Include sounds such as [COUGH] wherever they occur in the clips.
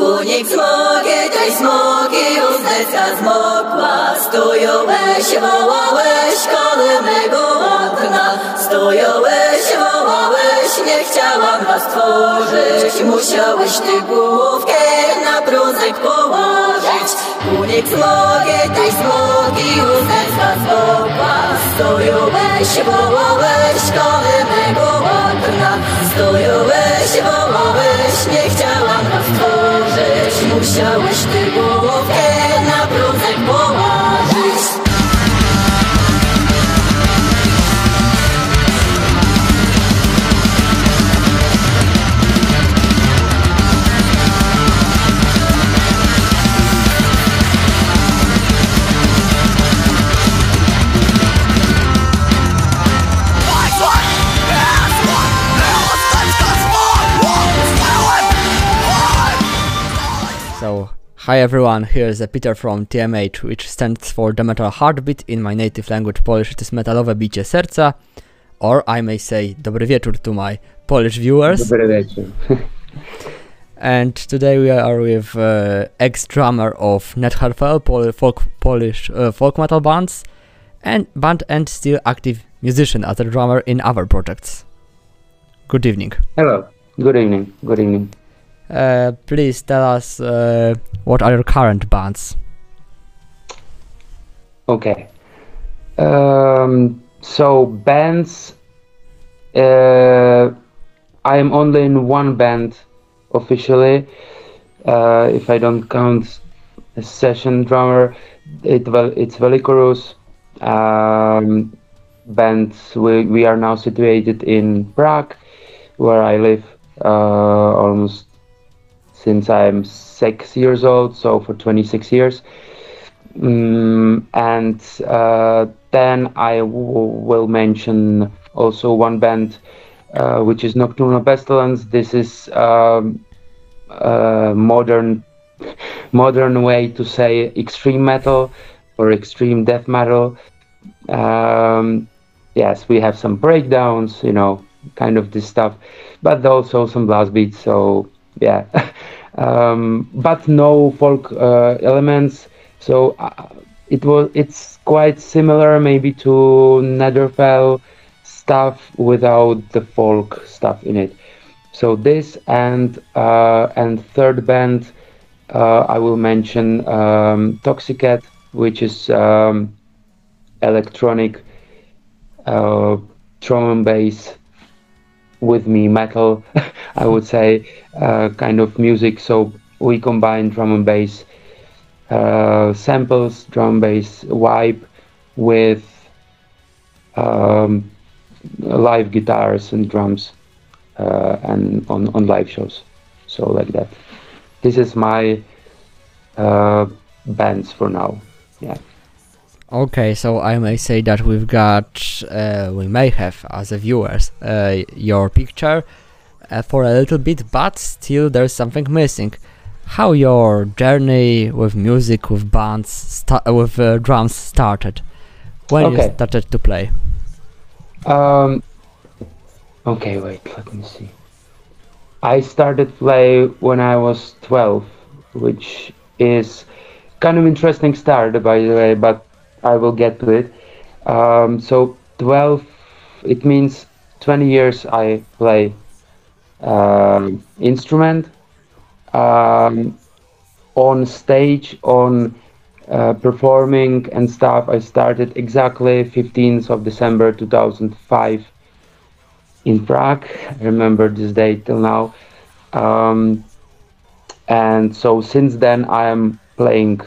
Ku nim smogie, tej smogi uzdeska zmokła. Stojąłeś, wołałeś, koły mego łatna. Stojąłeś, wołałeś, nie chciałam was tworzyć. Musiałeś ty główkę na bruzek położyć. Ku nim smogie, tej smogi uzdeska zmokła. Stojąłeś, wołałeś, koły mego łatna. Stojąłeś, wołałeś, Musiałeś ty głowkę na brązek, bo hi everyone, here's uh, Peter from TMH, which stands for The Metal Heartbeat. In my native language Polish it is metalowe bicie serca, or I may say dobry wieczór to my Polish viewers. Dobry wieczór. [LAUGHS] And today we are with uh, ex-drummer of Netherfell, Pol- folk, Polish uh, folk metal bands, and band and still active musician as a drummer in other projects. Good evening. Hello. Good evening. Good evening. Uh, please tell us uh, what are your current bands? Okay. Um, so bands. Uh, I am only in one band officially. Uh, if I don't count a session drummer, it it's Welicoruss. Um, band. We we are now situated in Prague, where I live uh, almost since I'm six years old, so for 26 years. Mm, and uh, then I w- will mention also one band uh, which is Nocturnal Pestilence. This is um, a modern, [LAUGHS] modern way to say extreme metal or extreme death metal. Um, yes, we have some breakdowns, you know, kind of this stuff, but also some blast beats. So yeah, [LAUGHS] um, but no folk uh, elements. So uh, it was it's quite similar maybe to Netherfell stuff without the folk stuff in it. So this and uh, and third band uh, I will mention um, Toxicat, which is um, electronic uh, drum and bass with me metal [LAUGHS] i would say uh, kind of music. So we combine drum and bass uh, samples drum and bass vibe with um, live guitars and drums uh, and on, on live shows. So like that. This is my uh, bands for now. Yeah Okay, so I may say that we've got, uh, we may have as a viewers, uh, your picture uh, for a little bit, but still there's something missing. How your journey with music, with bands, sta- with uh, drums started? When you started to play? Um. Okay, wait. Let me see. I started play when I was 12, which is kind of interesting start, by the way. But I will get to it. Um, so 12, it means 20 years I play um, instrument um, on stage on uh, performing and stuff. I started exactly 15th of December 2005 in Prague. I remember this day till now. Um, and so since then, I am playing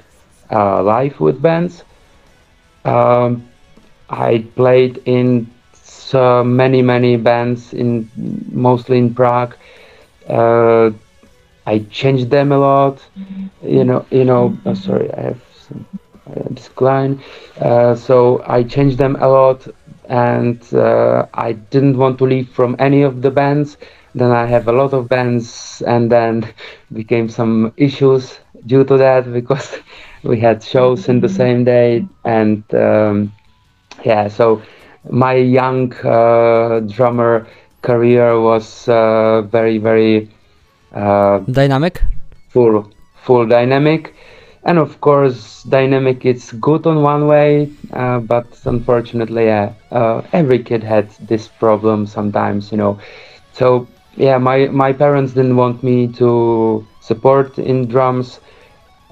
uh, live with bands. Um, I played in so many, many bands in mostly in Prague. Uh, I changed them a lot. You know, you know. oh, sorry, I have some uh, decline. Uh, so I changed them a lot, and uh, I didn't want to leave from any of the bands. Then I have a lot of bands, and then [LAUGHS] became some issues due to that because we had shows in the same day, and um, yeah. So my young uh, drummer career was uh, very, very uh, Dynamic? full full dynamic and of course dynamic is good on one way uh, but unfortunately yeah, uh, every kid had this problem sometimes you know so yeah my my parents didn't want me to support in drums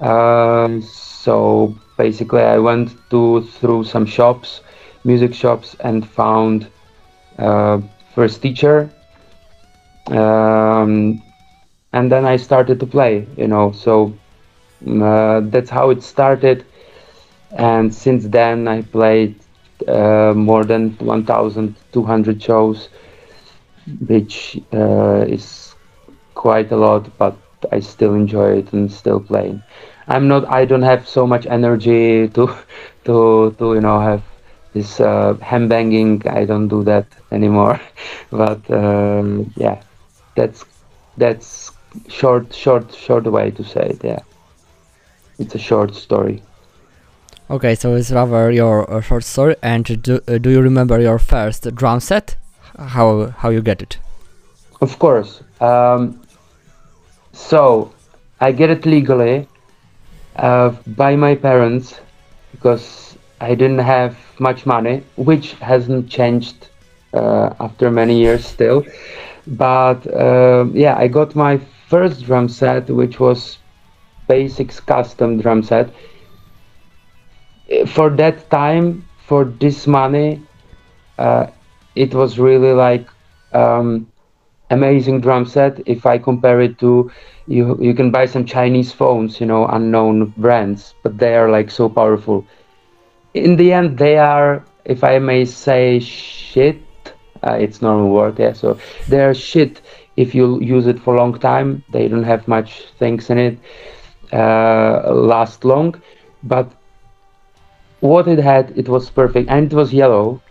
uh, so basically i went to through some shops music shops and found uh, first teacher. Um, and then i started to play you know so uh, that's how it started. And since then i played uh, more than 1200 shows which uh, is quite a lot but i still enjoy it and still playing i'm not i don't have so much energy to [LAUGHS] to to you know have this uh, ham banging i don't do that anymore [LAUGHS] but um, yeah that's that's short short short way to say it yeah it's a short story Okay, so it's rather your uh, short story. And do, uh, do you remember your first drum set? How how you get it? Of course. Um, so I get it legally uh, by my parents because I didn't have much money, which hasn't changed uh, after many years still. But uh, yeah, I got my first drum set, which was Basix custom drum set. For that time, for this money, uh, it was really like um, amazing drum set. If I compare it to you, you can buy some Chinese phones, you know, unknown brands, but they are like so powerful. In the end, they are, if I may say, shit. Uh, it's normal word, yeah. So they are shit if you use it for a long time. They don't have much things in it, uh, last long, but what it had, it was perfect, and it was yellow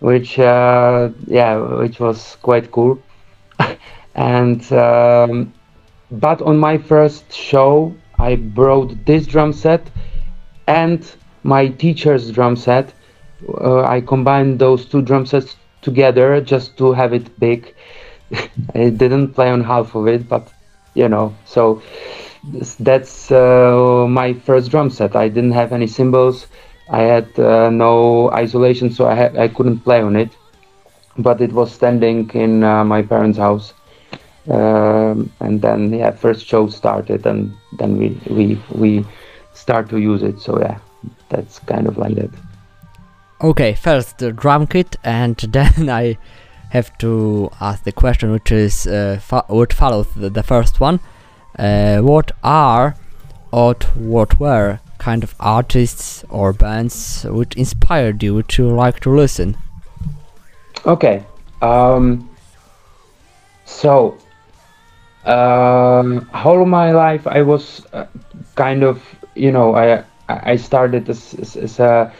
which uh, yeah, which was quite cool. And um, but on my first show, I brought this drum set and my teacher's drum set. Uh, I combined those two drum sets together just to have it big. [LAUGHS] I didn't play on half of it, but you know, so that's uh, my first drum set. I didn't have any cymbals. I had uh, no isolation, so I I couldn't play on it. But it was standing in uh, my parents' house, um, and then yeah, first show started, and then we we we start to use it. So yeah, that's kind of like that. Okay, first the drum kit, and [LAUGHS] then I have to ask the question, which is uh, fo- what follows the, the first one. Uh, what are or what were kind of artists or bands which inspired you, to like to listen? Okay. Um, so, um, whole of my life, I was uh, kind of, you know, I I started as, as, as a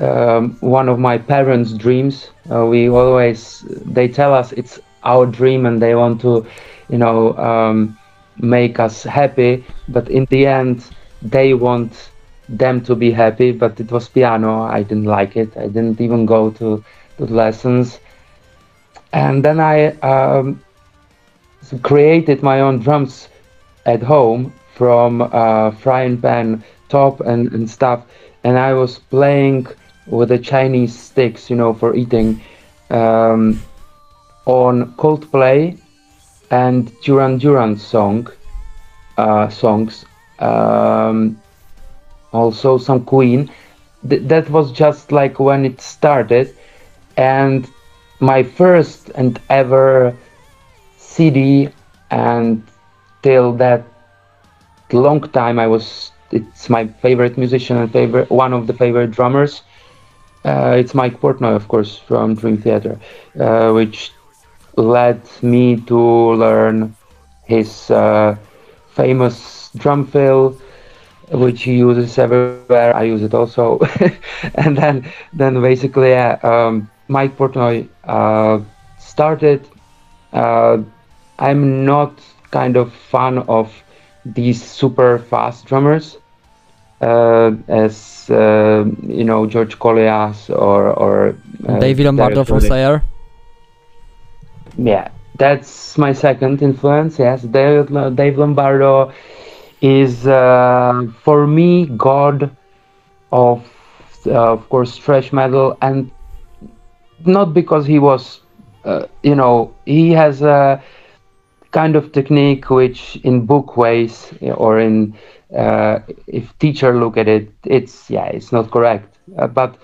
um, one of my parents' dreams. Uh, we always they tell us it's our dream, and they want to, you know, um, make us happy. But in the end, they want them to be happy. But it was piano. I didn't like it. I didn't even go to the lessons. And then I um, created my own drums at home from uh, frying pan top and, and stuff. And I was playing with the Chinese sticks, you know, for eating um, on Coldplay and Duran Duran song uh, songs. Um, also some Queen. Th- that was just like when it started, and my first and ever CD, and till that long time I was. It's my favorite musician and favorite one of the favorite drummers. Uh, it's Mike Portnoy, of course, from Dream Theater, uh, which led me to learn his uh, famous drum fill, which he uses everywhere. I use it also, [LAUGHS] and then then basically uh, um, Mike Portnoy uh, started. I'm not kind of fan of these super fast drummers uh, as uh, you know George Kollias or or uh, David Lombardo from. Slayer. Yeah, that's my second influence. Yes, Dave, Dave Lombardo, is uh, for me god of uh, of course thrash metal and not because he was uh, you know he has a kind of technique which in book ways or in uh, if teacher look at it it's yeah it's not correct. Uh, but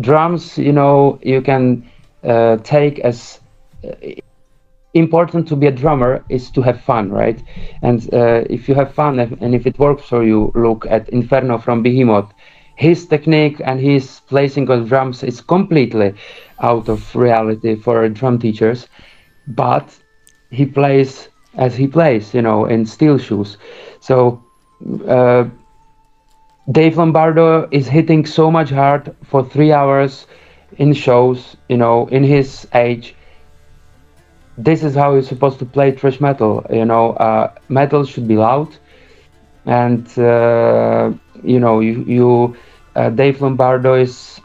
drums you know you can uh, take as uh, important to be a drummer is to have fun right? And uh, if you have fun and if it works for you look at inferno from behemoth. His technique and his placing of drums is completely out of reality for drum teachers. But he plays as he plays you know in steel shoes so uh, Dave Lombardo is hitting so much hard for three hours in shows, you know, in his age. This is how he's supposed to play thrash metal. You know, uh, metal should be loud, and uh, you know, you, you uh, Dave Lombardo is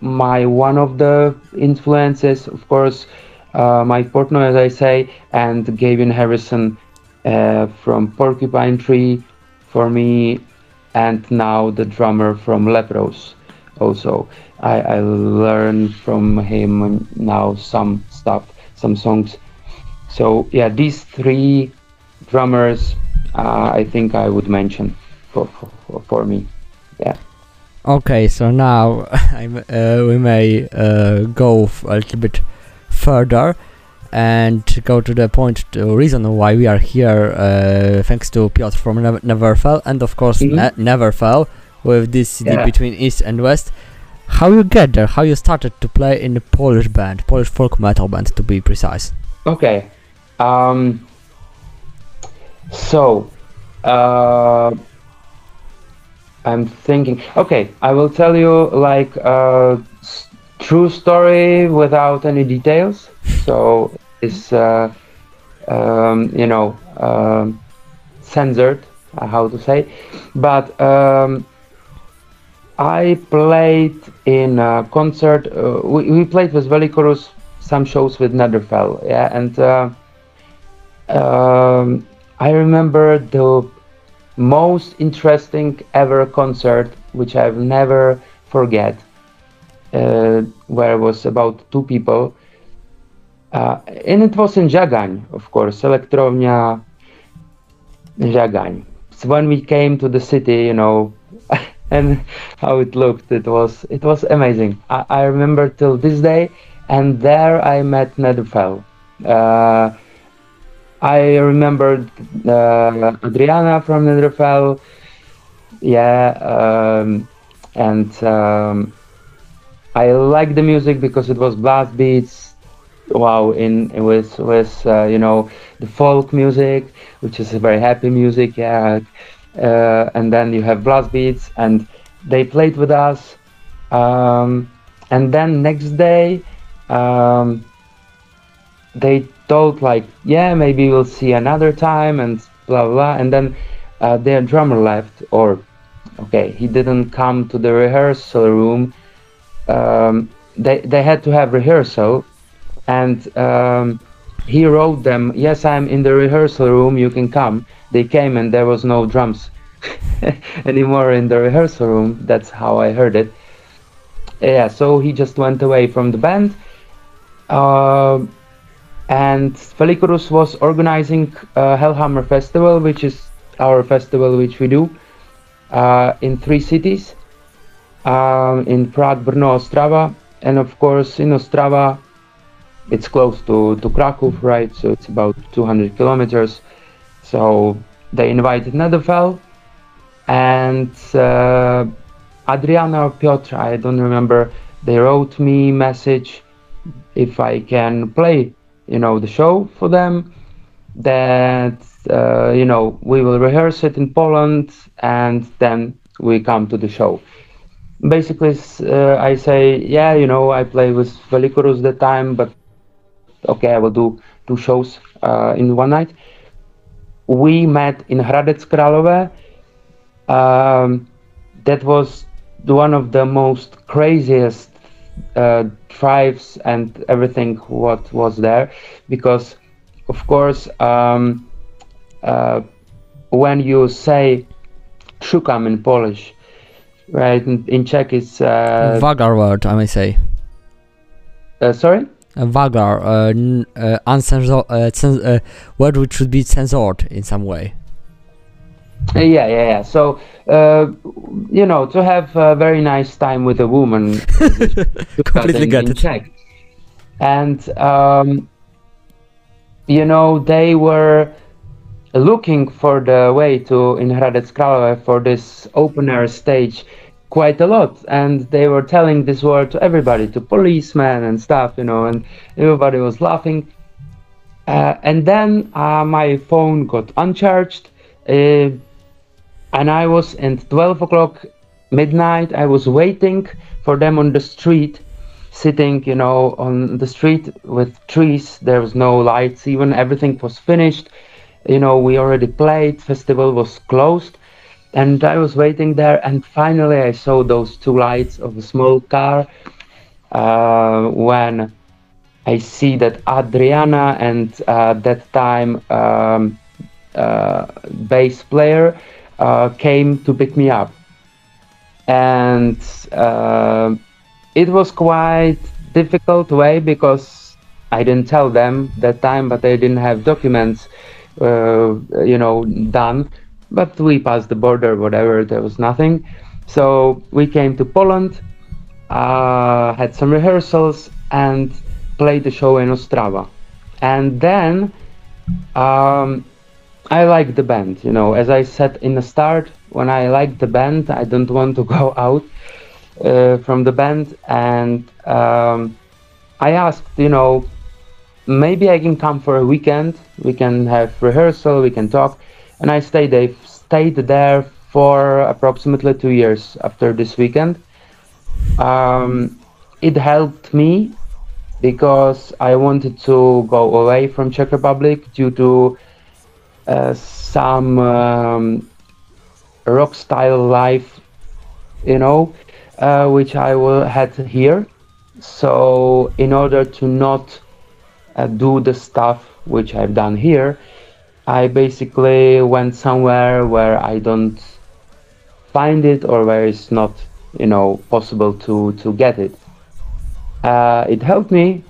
my one of the influences, of course. Uh, Mike Portnoy, as I say, and Gavin Harrison uh, from Porcupine Tree for me and now the drummer from Leprous also. I, I learned from him now some stuff some songs. So yeah these three drummers uh, I think I would mention for, for, for me. Yeah. Okay so now [LAUGHS] uh, we may uh, go a little bit further and go to the point, the reason why we are here, uh, thanks to Piotr from ne- Netherfell, and of course mm-hmm. ne- Netherfell with this CD yeah. between East and West. How you get there? How you started to play in a Polish band, Polish folk metal band, to be precise? Okay, um, so uh, I'm thinking. Okay, I will tell you like a true story without any details. So it's uh, um, you know um, censored uh, how to say but um, I played in a concert uh, we, we played with Welicoruss some shows with Netherfell yeah and uh, um, I remember the most interesting ever concert which I've never forget where it was about two people uh, and it was in Żagań, of course, Elektrownia Żagań. So when we came to the city, you know, [LAUGHS] and how it looked, it was it was amazing. I, I remember till this day, and there I met Netherfell. Uh, I remembered uh, Adriana from Netherfell, yeah, um, and um, I liked the music because it was blast beats, wow in with with uh, you know the folk music which is a very happy music yeah uh, and then you have blast beats and they played with us um, and then next day um, they told like yeah maybe we'll see another time and blah blah, blah. and then uh, their drummer left or okay he didn't come to the rehearsal room um, they, they had to have rehearsal and um, he wrote them, "Yes, I'm in the rehearsal room. You can come." They came, and there was no drums [LAUGHS] anymore in the rehearsal room. That's how I heard it. Yeah, so he just went away from the band. Uh, and Welicoruss was organizing a Hellhammer Festival, which is our festival, which we do uh, in three cities um, in Prague, Brno, Ostrava, and of course in Ostrava it's close to, to Krakow, right? So it's about 200 kilometers. So they invited Netherfell and uh, Adriana or Piotr, I don't remember, they wrote me message if I can play, you know, the show for them. That uh, you know we will rehearse it in Poland and then we come to the show. Basically, uh, I say, yeah, you know, I play with Welicoruss the time, but okay, I will do two shows uh, in one night. We met in Hradec Králové. Um, that was one of the most craziest uh, and everything what was there because of course um, uh, when you say szukam in Polish, right? In, in Czech, it's uh, Vulgar word, I may say. uh, sorry. A vulgar, uh, uh, uncensored, uh, cens- uh, word which should be censored in some way. Uh, yeah, yeah, yeah. So, uh, you know, to have a very nice time with a woman. [LAUGHS] Completely get in it. Czech. And, um, you know, they were looking for the way to, in Hradec Králové, for this open air stage quite a lot. And they were telling this word to everybody, to policemen and stuff, you know, and everybody was laughing. Uh, and then uh, my phone got uncharged. Uh, and I was at 12 o'clock midnight. I was waiting for them on the street, sitting, you know, on the street with trees. There was no lights, even everything was finished. You know, we already played. Festival was closed, and I was waiting there. And finally, I saw those two lights of a small car. Uh, when I see that Adriana and uh, that time um, uh, bass player uh, came to pick me up, and uh, it was quite difficult way because I didn't tell them that time, but they didn't have documents, uh, you know, done. But we passed the border, whatever. There was nothing, so we came to Poland, uh, had some rehearsals, and played the show in Ostrava, and then. Um, I like the band, you know. As I said in the start, when I like the band, I don't want to [LAUGHS] go out uh, from the band. And um, I asked, you know, maybe I can come for a weekend. We can have rehearsal. We can talk. And I stayed. Stayed there for approximately two years after this weekend. Um, it helped me because I wanted to go away from Czech Republic due to uh, some um, rock style life, you know, uh, which I will had here. So in order to not uh, do the stuff which I've done here, I basically went somewhere where I don't find it or where it's not, you know, possible to to get it. Uh, it helped me.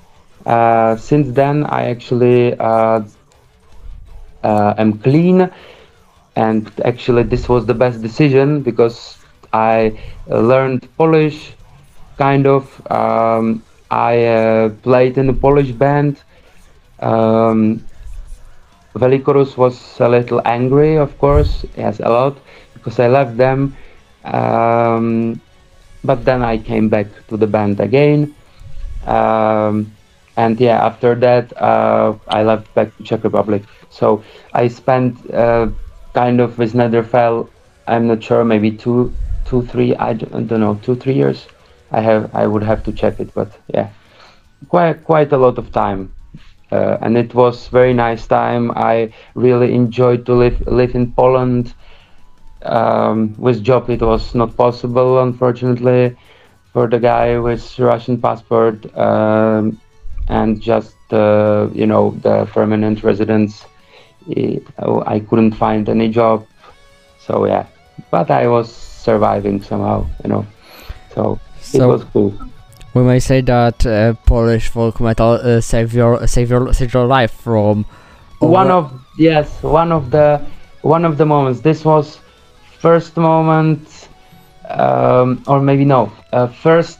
Uh, since then, I actually uh, uh, am clean and actually this was the best decision because i learned polish kind of um, i uh, played in a polish band um, Welicoruss was a little angry of course yes a lot because i left them um, but then i came back to the band again um, and yeah after that uh, i left back to czech republic so I spent uh, kind of with Netherfell. I'm not sure, maybe two, two, three. I don't, I don't know, two, three years. I have. I would have to check it, but yeah, quite quite a lot of time, uh, and it was very nice time. I really enjoyed to live live in Poland. Um, with job, it was not possible, unfortunately, for the guy with Russian passport um, and just uh, you know the permanent residence I couldn't find any job. So yeah, but I was surviving somehow, you know. So, it was cool. We may say that uh, Polish folk metal uh, saved your saved your saved your life from One of yes, one of the one of the moments. This was first moment, um, or maybe no. Uh, first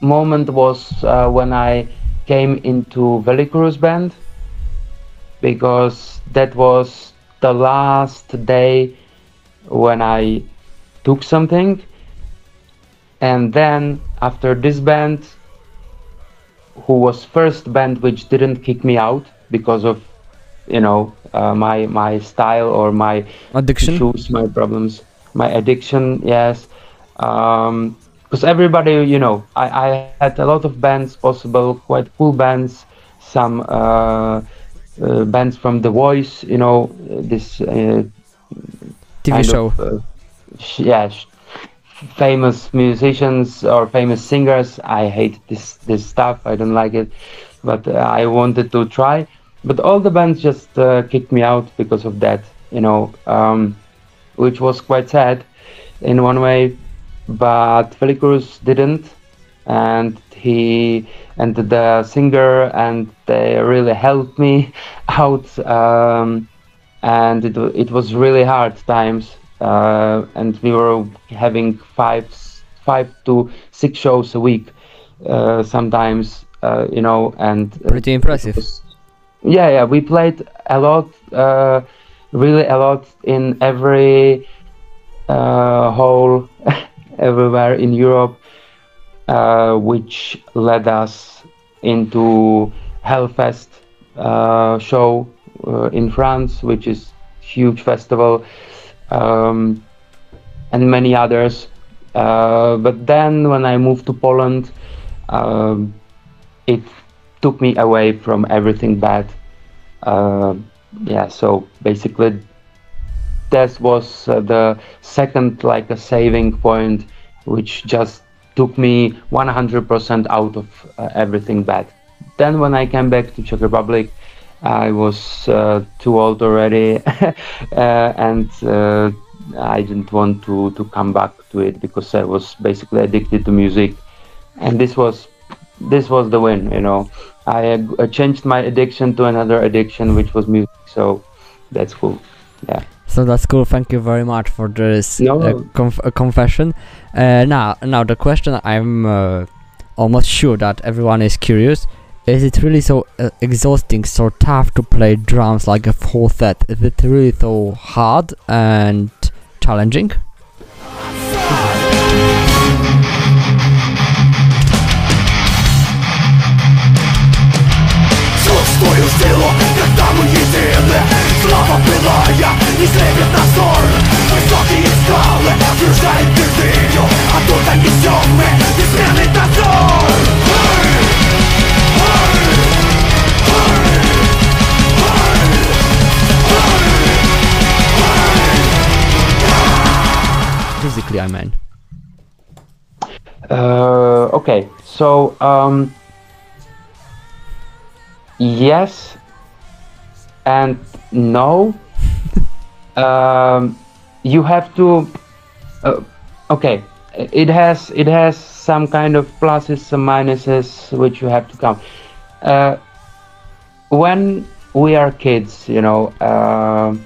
moment was uh, when I came into Welicoruss band because that was the last day when I took something, and then after this band, who was first band which didn't kick me out because of you know uh, my my style or my addiction. issues, my problems, my addiction. Yes, because everybody, you know, I, I had a lot of bands possible, quite cool bands, some uh, uh, bands from The Voice, you know, this uh, TV show. Of, uh, yeah, sh- famous musicians or famous singers. I hate this this stuff. I don't like it, but uh, I wanted to try. But all the bands just uh, kicked me out because of that. you know, um, which was quite sad in one way. But Welicoruss didn't, and he and the singer and they really helped me [LAUGHS] out. Um, and it, it was really hard times, uh, and we were having five five to six shows a week uh, sometimes, uh, you know, and uh, Pretty impressive. was- yeah, yeah, we played a lot, uh, really a lot in every uh, hall, [LAUGHS] everywhere in Europe, uh, which led us into Hellfest uh, show uh, in France, which is huge festival, um, and many others. Uh, but then when I moved to Poland, um, it took me away from everything bad. Uh, yeah, so basically, that was uh, the second like a saving point, which just took me 100% out of uh, everything bad. Then when I came back to Czech Republic, I was uh, too old already, [LAUGHS] uh, and uh, I didn't want to to come back to it because I was basically addicted to music, and this was this was the win. You know, I uh, changed my addiction to another addiction, which was music. So that's cool. Yeah. So that's cool. Thank you very much for this No. uh, conf- uh, confession. Uh, now, now the question I'm uh, almost sure that everyone is curious: Is it really so uh, exhausting, so tough to play drums like a full set? Is it really so hard and challenging? I. Uh, okay, so um, yes and no. [LAUGHS] um, you have to. Uh, okay, it has it has some kind of pluses, some minuses, which you have to count. Uh, when we are kids, you know, um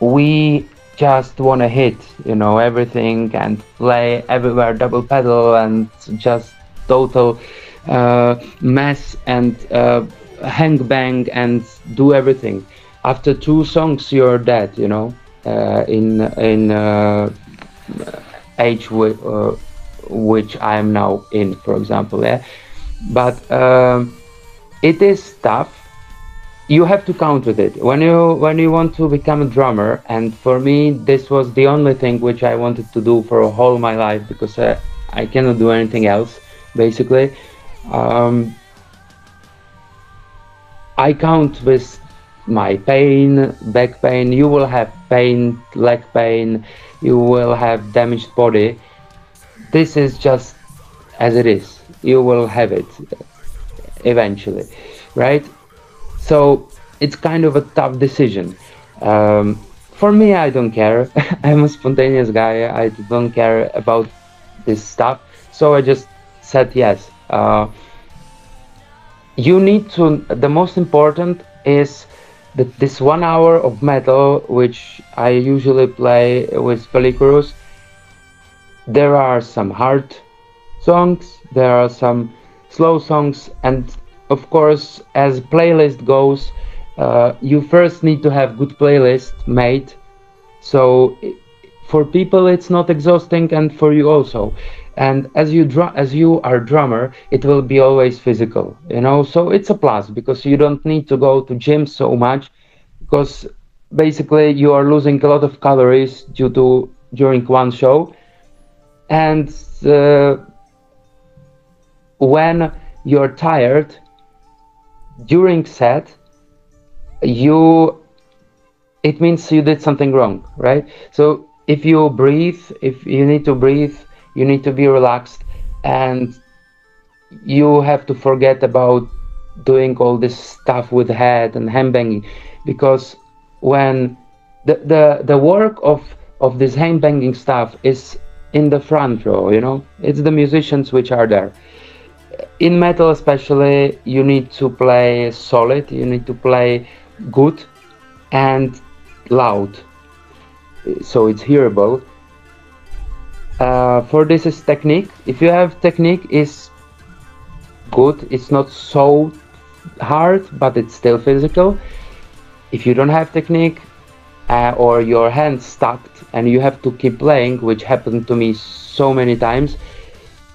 we just want to hit, you know, everything and play everywhere, double pedal and just total uh, mess and uh, hang bang and do everything. After two songs, you're dead, you know, uh, in in uh, age wi- uh, which I am now in, for example. Yeah, but um, it is tough you have to count with it. When you when you want to become a drummer and for me this was the only thing which i wanted to do for a whole my life because uh, i cannot do anything else basically. Um, i count with my pain back pain. You will have pain leg pain. You will have damaged body. This is just as it is. You will have it eventually right so it's kind of a tough decision. Um, for me, I don't care. [LAUGHS] I'm a spontaneous guy. I don't care about this stuff. So I just said yes. Uh, you need to. The most important is that this one hour of metal, which I usually play with Welicoruss, there are some hard songs, there are some slow songs, and of course, as playlist goes, uh, you first need to have good playlist made. So for people, it's not exhausting, and for you also. And as you drum, as you are drummer, it will be always physical, you know. So it's a plus because you don't need to go to gym so much, because basically you are losing a lot of calories due to during one show, and uh, when you're tired during set you it means you did something wrong right so if you breathe if you need to breathe you need to be relaxed and you have to forget about doing all this stuff with head and hand banging because when the the the work of of this hand banging stuff is in the front row. You know, it's the musicians which are there. In metal, especially, you need to play solid. You need to play good and loud, so it's hearable. Uh, for this is technique. If you have technique, is good. It's not so hard, but it's still physical. If you don't have technique, uh, or your hands stuck and you have to keep playing, which happened to me so many times,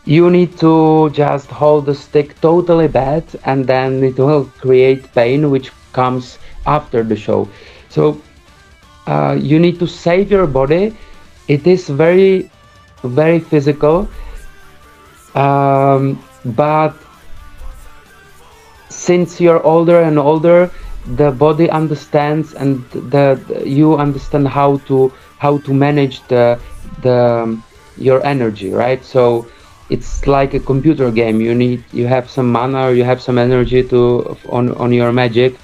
you need to just hold the stick totally bad and then it will create pain which comes after the show. So uh, you need to save your body. It is very, very physical, um, but since you're older and older, the body understands and the you understand how to how to manage the the your energy right so it's like a computer game. You need you have some mana or you have some energy to on on your magic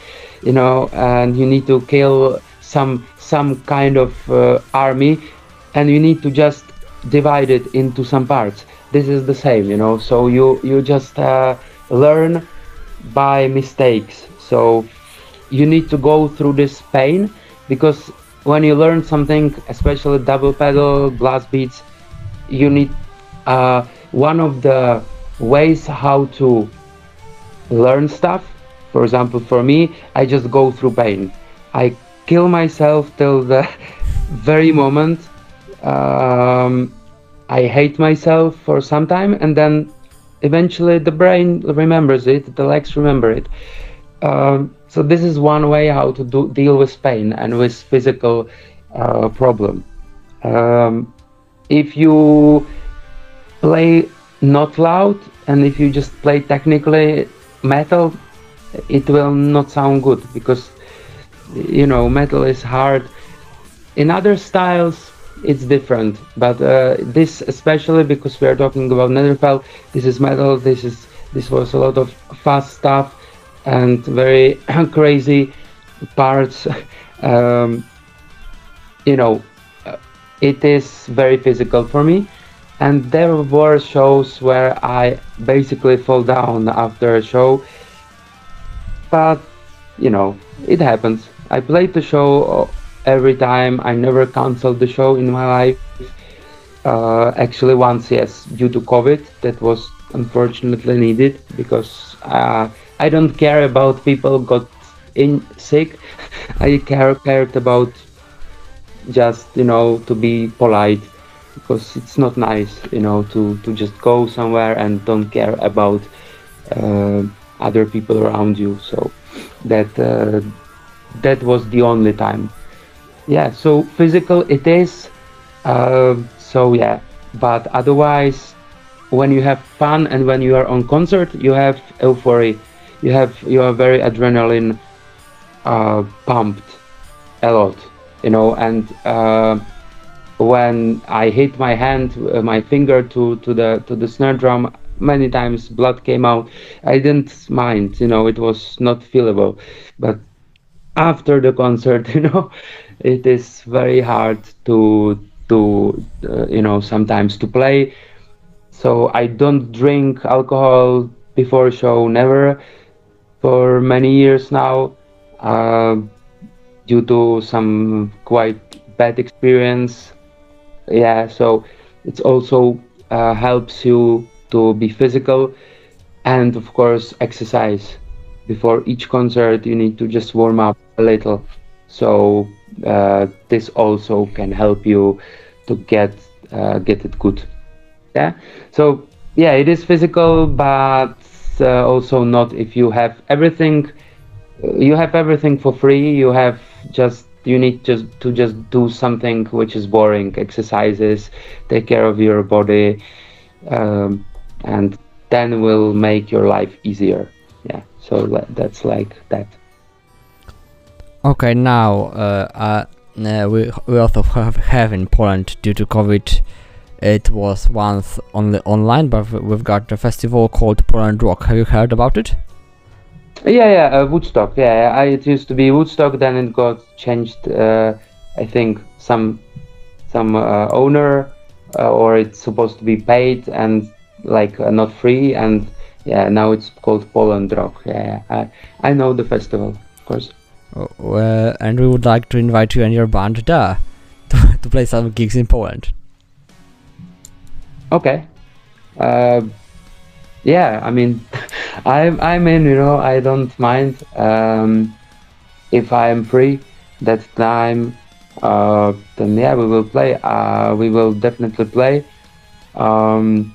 you know and you need to kill some some kind of uh, army and you need to just divide it into some parts. This is the same you know so you you just uh, learn by mistakes. So you need to go through this pain because when you learn something, especially double pedal, blast beats, you need uh, one of the ways how to learn stuff. For example, for me, I just go through pain. I kill myself till the [LAUGHS] very moment. Um, I hate myself for some time, and then eventually the brain remembers it, the legs remember it. Um, so this is one way how to do, deal with pain and with physical uh, problem. Um, if you play not loud and if you just play technically metal, it will not sound good because you know metal is hard. In other styles, it's different, but uh, this especially because we are talking about Netherfell. This is metal. This is this was a lot of fast stuff and very [COUGHS] crazy parts. [LAUGHS] Um, you know, uh, it is very physical for me. And there were shows where I basically fall down after a show. But, you know, it happens. I played the show every time. I never canceled the show in my life. Uh, actually, once, yes, due to COVID, that was unfortunately needed because uh, I don't care about people got in sick. [LAUGHS] I care cared about just you know to be polite because it's not nice you know to to just go somewhere and don't care about uh, other people around you. So that uh, that was the only time. Yeah. So physical it is. Uh, so yeah. But otherwise, when you have fun and when you are on concert, you have euphoria you have you are very adrenaline uh, pumped a lot you know and uh, when I hit my hand uh, my finger to to the to the snare drum many times blood came out. I didn't mind you know it was not feelable. But after the concert [LAUGHS] you know it is very hard to to uh, you know sometimes to play. So I don't drink alcohol before show never for many years now uh, due to some quite bad experience. Yeah, so it also uh, helps you to be physical and of course exercise. Before each concert, you need to just warm up a little. So uh, this also can help you to get uh, get it good. Yeah. So yeah, it is physical, but uh, also not if you have everything uh, you have everything for free you have just you need just to just do something which is boring exercises take care of your body um, and then will make your life easier yeah so that's like that okay now uh, uh, we, we also have, have in poland due to covid it was once only online, but we've got a festival called Poland Rock. Have you heard about it? Yeah, yeah, uh, Woodstock. Yeah, I, it used to be Woodstock, then it got changed uh, I think some some uh, owner uh, or it's supposed to be paid and like uh, not free and yeah now it's called Poland Rock. Yeah, I I know the festival, of course. Oh, uh, and we would like to invite you and your band there [LAUGHS] to, to play some gigs in Poland. Okay. Uh, yeah, I mean, [LAUGHS] I'm I'm in. You know, I don't mind um, if I am free that time. Uh, then yeah, we will play. Uh, we will definitely play. Um,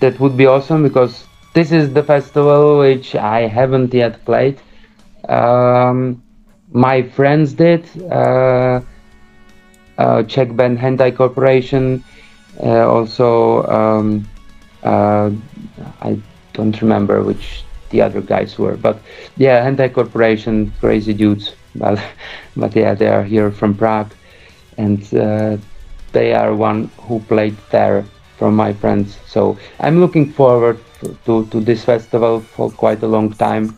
that would be awesome because this is the festival which I haven't yet played. Um, my friends did. Uh, uh, Czech band Hentai Corporation. Uh, also, um, uh, I don't remember which the other guys were, but yeah, Hentai Corporation, crazy dudes. [LAUGHS] But but yeah, they are here from Prague, and uh, they are one who played there from my friends. So I'm looking forward to to this festival for quite a long time.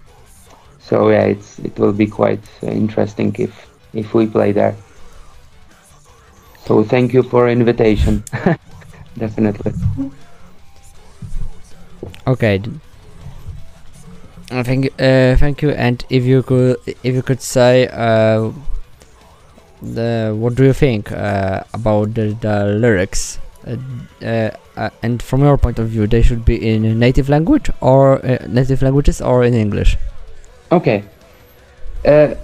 So yeah, it's it will be quite interesting if if we play there. So thank you for invitation. [LAUGHS] Definitely. Okay. d- I think uh, thank you. And if you could, if you could say, uh, the what do you think uh, about the, the lyrics? Uh, uh, uh, and from your point of view, they should be in native language or uh, native languages or in English. Okay. Uh,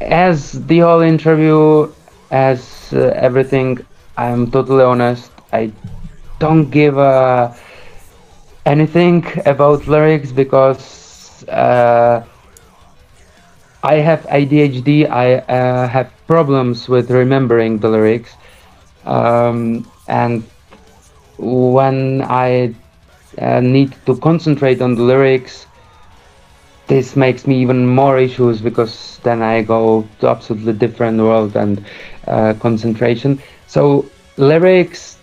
as the whole interview, as uh, everything, I'm totally honest. I don't give uh, anything about lyrics because uh, I have ADHD. I uh, have problems with remembering the lyrics, um, and when I uh, need to concentrate on the lyrics, this makes me even more issues because then I go to absolutely different world and uh, concentration. So lyrics,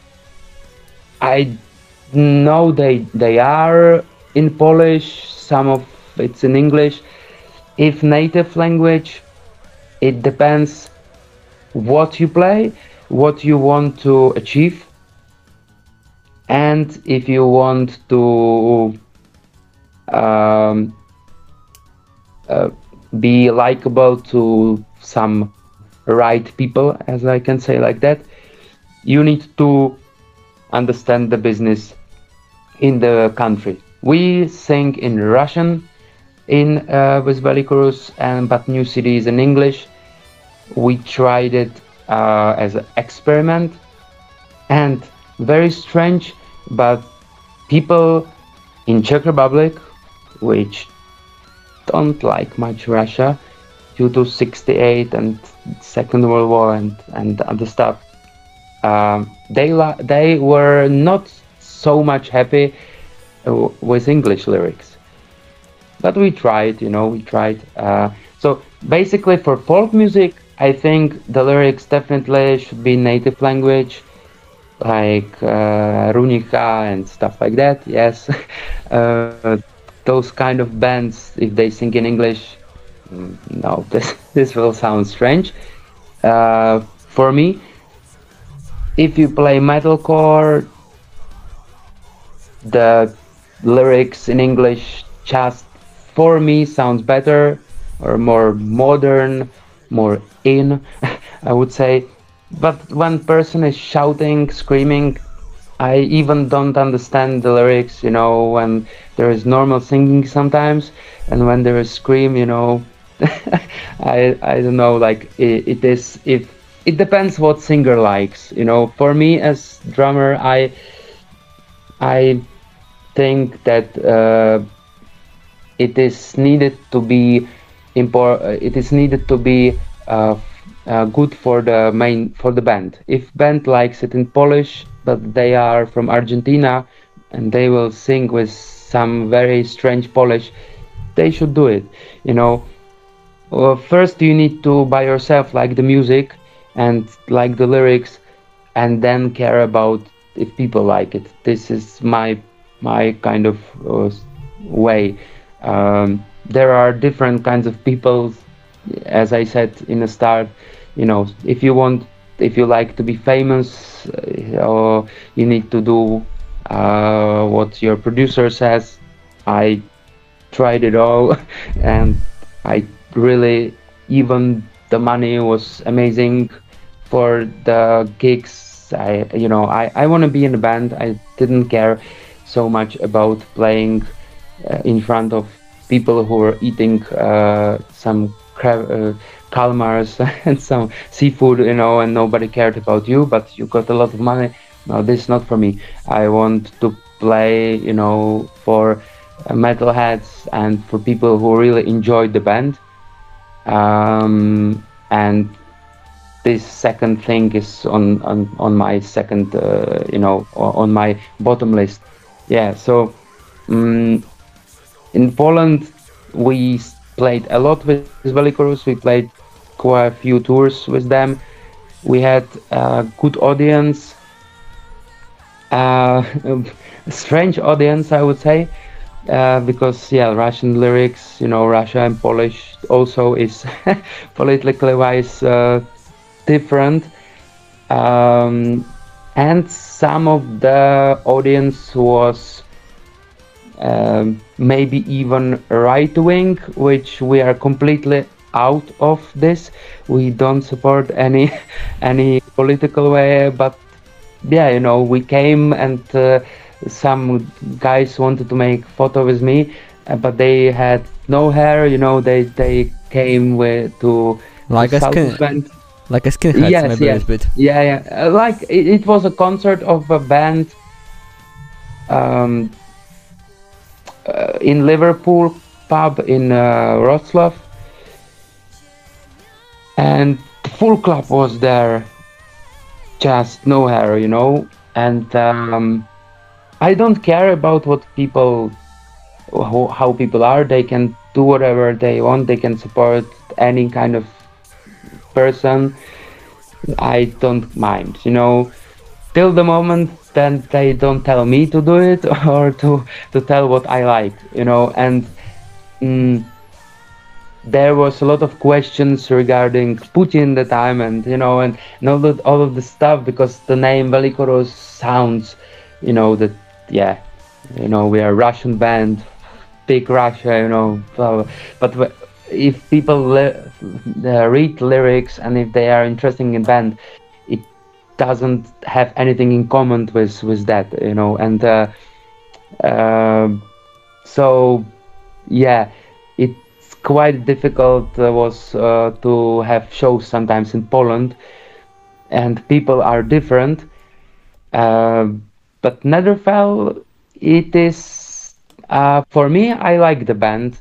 I know they they are in Polish. Some of it's in English. If native language, it depends what you play, what you want to achieve, and if you want to um, uh, be likable to some right people, as I can say like that, you need to understand the business in the country. We sing in Russian in uh, with Welicoruss and but new cities in English. We tried it uh, as an experiment and very strange, but people in Czech Republic, which don't like much Russia due to 68 and Second World War and, and other stuff. Um, they they were not so much happy uh, with English lyrics, but we tried, you know, we tried. Uh, so basically, for folk music, I think the lyrics definitely should be native language, like uh, Runika and stuff like that. Yes, [LAUGHS] uh, those kind of bands, if they sing in English, mm, no, [LAUGHS] this this will sound strange. Uh, for me, if you play metalcore, the lyrics in English just for me sounds better or more modern, more in, [LAUGHS] I would say. But when person is shouting, screaming, I even don't understand the lyrics, you know, when there is normal singing sometimes, and when there is scream, you know, [LAUGHS] I I don't know, like it, it is if it depends what singer likes, you know. For me as drummer, I I think that uh, it is needed to be impor- uh, it is needed to be uh, uh, good for the main for the band. If band likes it in Polish, but they are from Argentina and they will sing with some very strange Polish, they should do it. You know, well, first you need to by yourself like the music and like the lyrics, and then care about if people like it. This is my my kind of uh, way. Um, there are different kinds of people, as I said in the start. you know, if you want, if you like to be famous, uh, you need to do uh, what your producer says. I tried it all, [LAUGHS] and I really even the money was amazing for the gigs. I you know I I want to be in a band. I didn't care so much about playing uh, in front of people who were eating uh, some crab, uh, calmars [LAUGHS] and some seafood, you know, and nobody cared about you, but you got a lot of money. No, this is not for me. I want to play, you know, for uh, metalheads and for people who really enjoyed the band. Um, and this second thing is on on, on my second, uh, you know, on my bottom list. Yeah. So um, in Poland, we played a lot with Welicoruss. We played quite a few tours with them. We had a good audience, uh, a [LAUGHS] strange audience, I would say, uh, because yeah, Russian lyrics, you know, Russia and Polish also is [LAUGHS] politically wise uh, different, um, and some of the audience was um, maybe even right wing, which we are completely out of this. We don't support any [LAUGHS] any political way, but yeah, you know, we came and uh, some guys wanted to make photo with me, uh, but they had no hair. You know, they they came with to Like a South skin, Bend. Like a skinhead, Yes, maybe yes. a bit. Yeah, yeah. Uh, like it, it was a concert of a band um, uh, in Liverpool pub in uh, Wrocław, and the full club was there, just no hair, you know. And um, I don't care about what people, how, how people are. They can do whatever they want. They can support any kind of person. I don't mind, you know, till the moment that they don't tell me to do it [LAUGHS] or to to tell what I like, you know, and mm, there was a lot of questions regarding Putin the time, and you know, and, and all of all of the stuff because the name Welicoruss sounds, you know, that yeah, you know, we are a Russian band, big Russia, you know, blah, blah. but if people uh, read lyrics and if they are interested in band, it doesn't have anything in common with with that, you know, and uh, uh, so yeah, it's quite difficult uh, was uh, to have shows sometimes in Poland, and people are different. Uh, but Netherfell, it is for me. I like the band.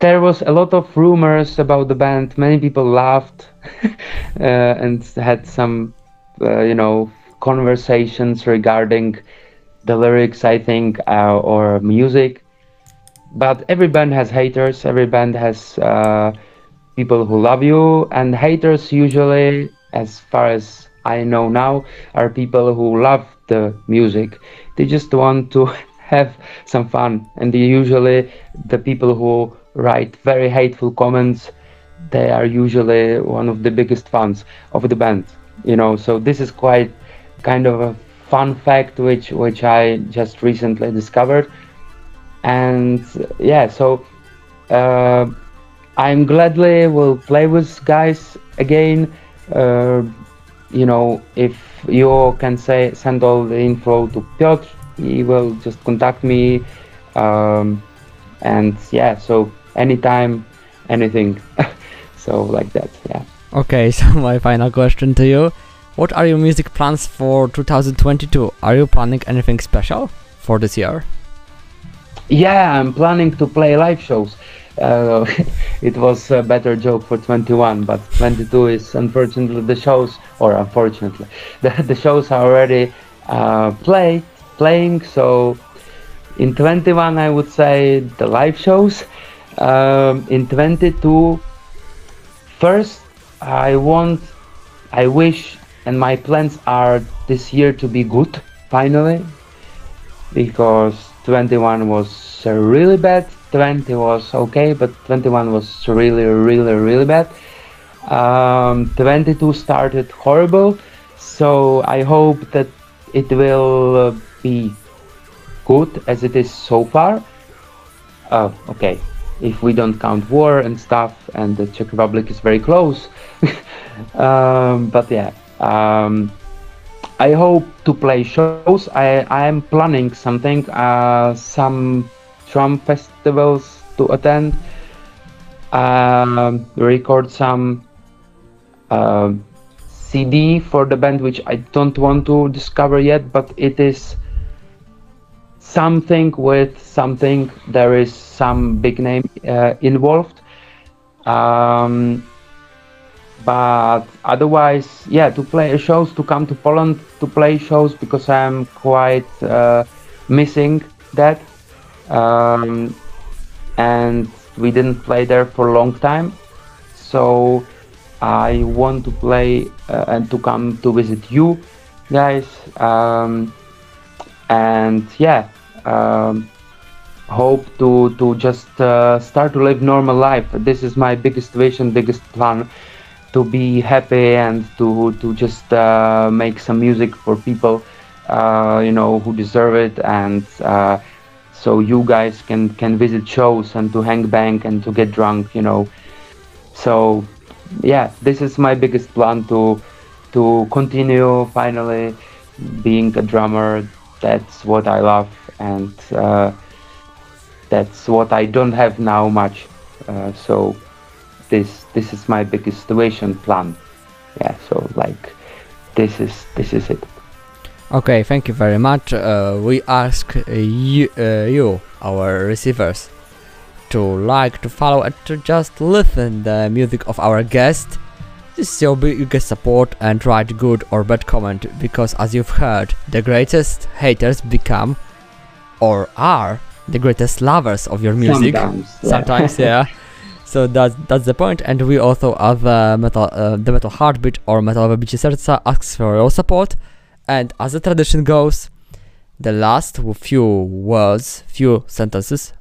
There was a lot of rumors about the band. Many people laughed [LAUGHS] uh, and had some, uh, you know, conversations regarding the lyrics. I think uh, or music. But every band has haters. Every band has uh, people who love you, and haters usually, as far as I know now, are people who love the music. They just want to [LAUGHS] have some fun, and usually the people who write very hateful comments. They are usually one of the biggest fans of the band. You know, so this is quite kind of a fun fact which which I just recently discovered and yeah so uh, i'm gladly will play with guys again uh, you know if you can say send all the info to piotr he will just contact me um, and yeah so anytime anything [LAUGHS] so like that yeah Okay, [LAUGHS] so my final question to you. What are your music plans for 2022? Are you planning anything special for this year? Yeah, I'm planning to play live shows. Uh, [LAUGHS] it was a better joke for 21, but 22 is unfortunately the shows, or unfortunately, the, the shows are already uh, play playing. So in 21, I would say the live shows. Um, in 22, first I want, I wish, and my plans are this year to be good finally, because 21 was really bad 20 was okay but 21 was really really really bad. Um, 22 started horrible, so I hope that it will uh, be good as it is so far. Uh, okay, if we don't count war and stuff, and the Czech Republic is very close. [LAUGHS] um, but yeah, um, I hope to play shows. I I am planning something, uh, some drum festivals to attend, um, record some uh, CD for the band, which I don't want to discover yet, but it is something with something. There is some big name uh, involved. Um, but otherwise, yeah, to play shows, to come to Poland to play shows because I'm quite uh, missing that. Um, and we didn't play there for a long time. So I want to play uh, and to come to visit you guys. Um, and yeah, um, hope to to just uh, start to live normal life. This is my biggest vision, biggest plan, to be happy and to to just uh, make some music for people, uh, you know, who deserve it, and uh, so you guys can can visit shows and to hang bang and to get drunk, you know. So yeah, this is my biggest plan to to continue finally being a drummer. That's what I love and. That's what I don't have now much. Uh, so this this is my biggest situation plan. Yeah. So like this is this is it. Okay, thank you very much. Uh, we ask uh, you, uh, you, our receivers, to like, to follow, and to just listen the music of our guest. This is your biggest support and write good or bad comment because, as you've heard, the greatest haters become or are the greatest lovers of your music. Sometimes. yeah. Sometimes, yeah. [LAUGHS] So that's that's the point, and we also have uh, metal, uh, the metal heartbeat or metal bicie serca asks for your support, and as the tradition goes, the last few words, few sentences,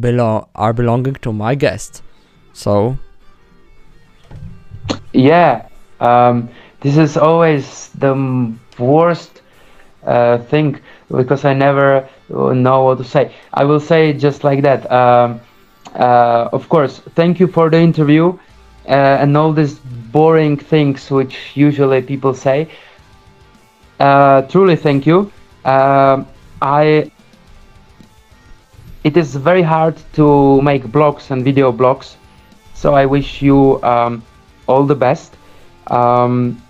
belong are belonging to my guest. So Yeah, um, this is always the worst uh, thing because I never uh, know what to say. I will say just like that. Um, uh, of course, thank you for the interview uh, and all these boring things which usually people say. Uh, truly, thank you. Um, I. It is very hard to make blogs and video blogs, so I wish you um, all the best. Um,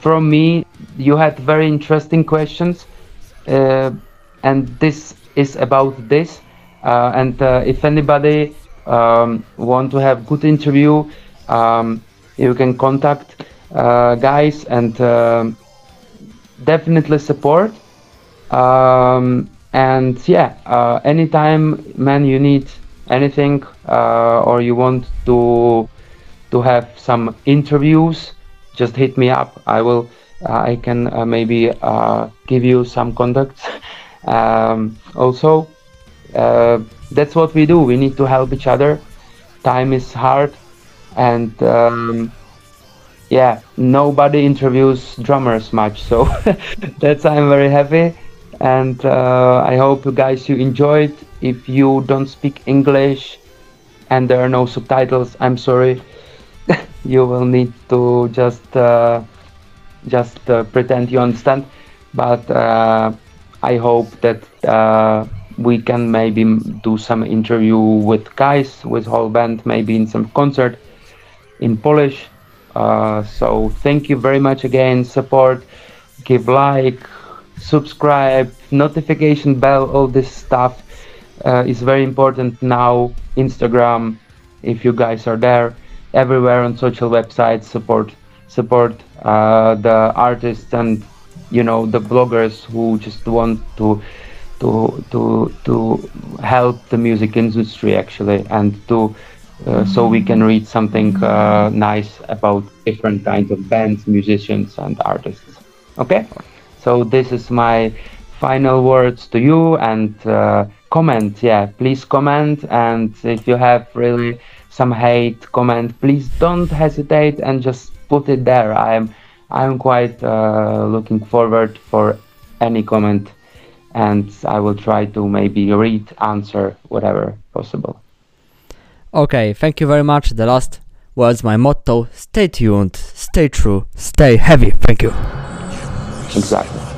from me, you had very interesting questions, and this is about this. Uh, and uh, if anybody um, want to have good interview, um, you can contact uh, guys and um definitely support. Um, and yeah, uh, anytime, man, you need anything uh, or you want to to have some interviews, just hit me up. I will. I can uh, maybe uh, give you some contacts. [LAUGHS] um, also, uh, that's what we do. We need to help each other. Time is hard, and um, yeah, nobody interviews drummers much. So [LAUGHS] that's I'm very happy, and I hope you guys you enjoyed. If you don't speak English and there are no subtitles, I'm sorry. [LAUGHS] you will need to just uh, just uh, pretend you understand. But uh, I hope that uh, we can maybe do some interview with guys with whole band, maybe in some concert in Polish. Uh, so thank you very much again. Support, give like, subscribe, notification bell, all this stuff uh, is very important now. Instagram, if you guys are there, everywhere on social websites, support support uh, the artists and you know the bloggers who just want to to to to help the music industry actually and to uh, so we can read something uh, nice about different kinds of bands, musicians, and artists. Okay, so this is my final words to you and uh, comment. Yeah, please comment, and if you have really some hate comment, please don't hesitate and just put it there. I'm I'm quite uh, looking forward for any comment, and I will try to maybe read, answer, whatever possible. Okay, thank you very much. The last was my motto. Stay tuned, stay true, stay heavy. Thank you. Exactly.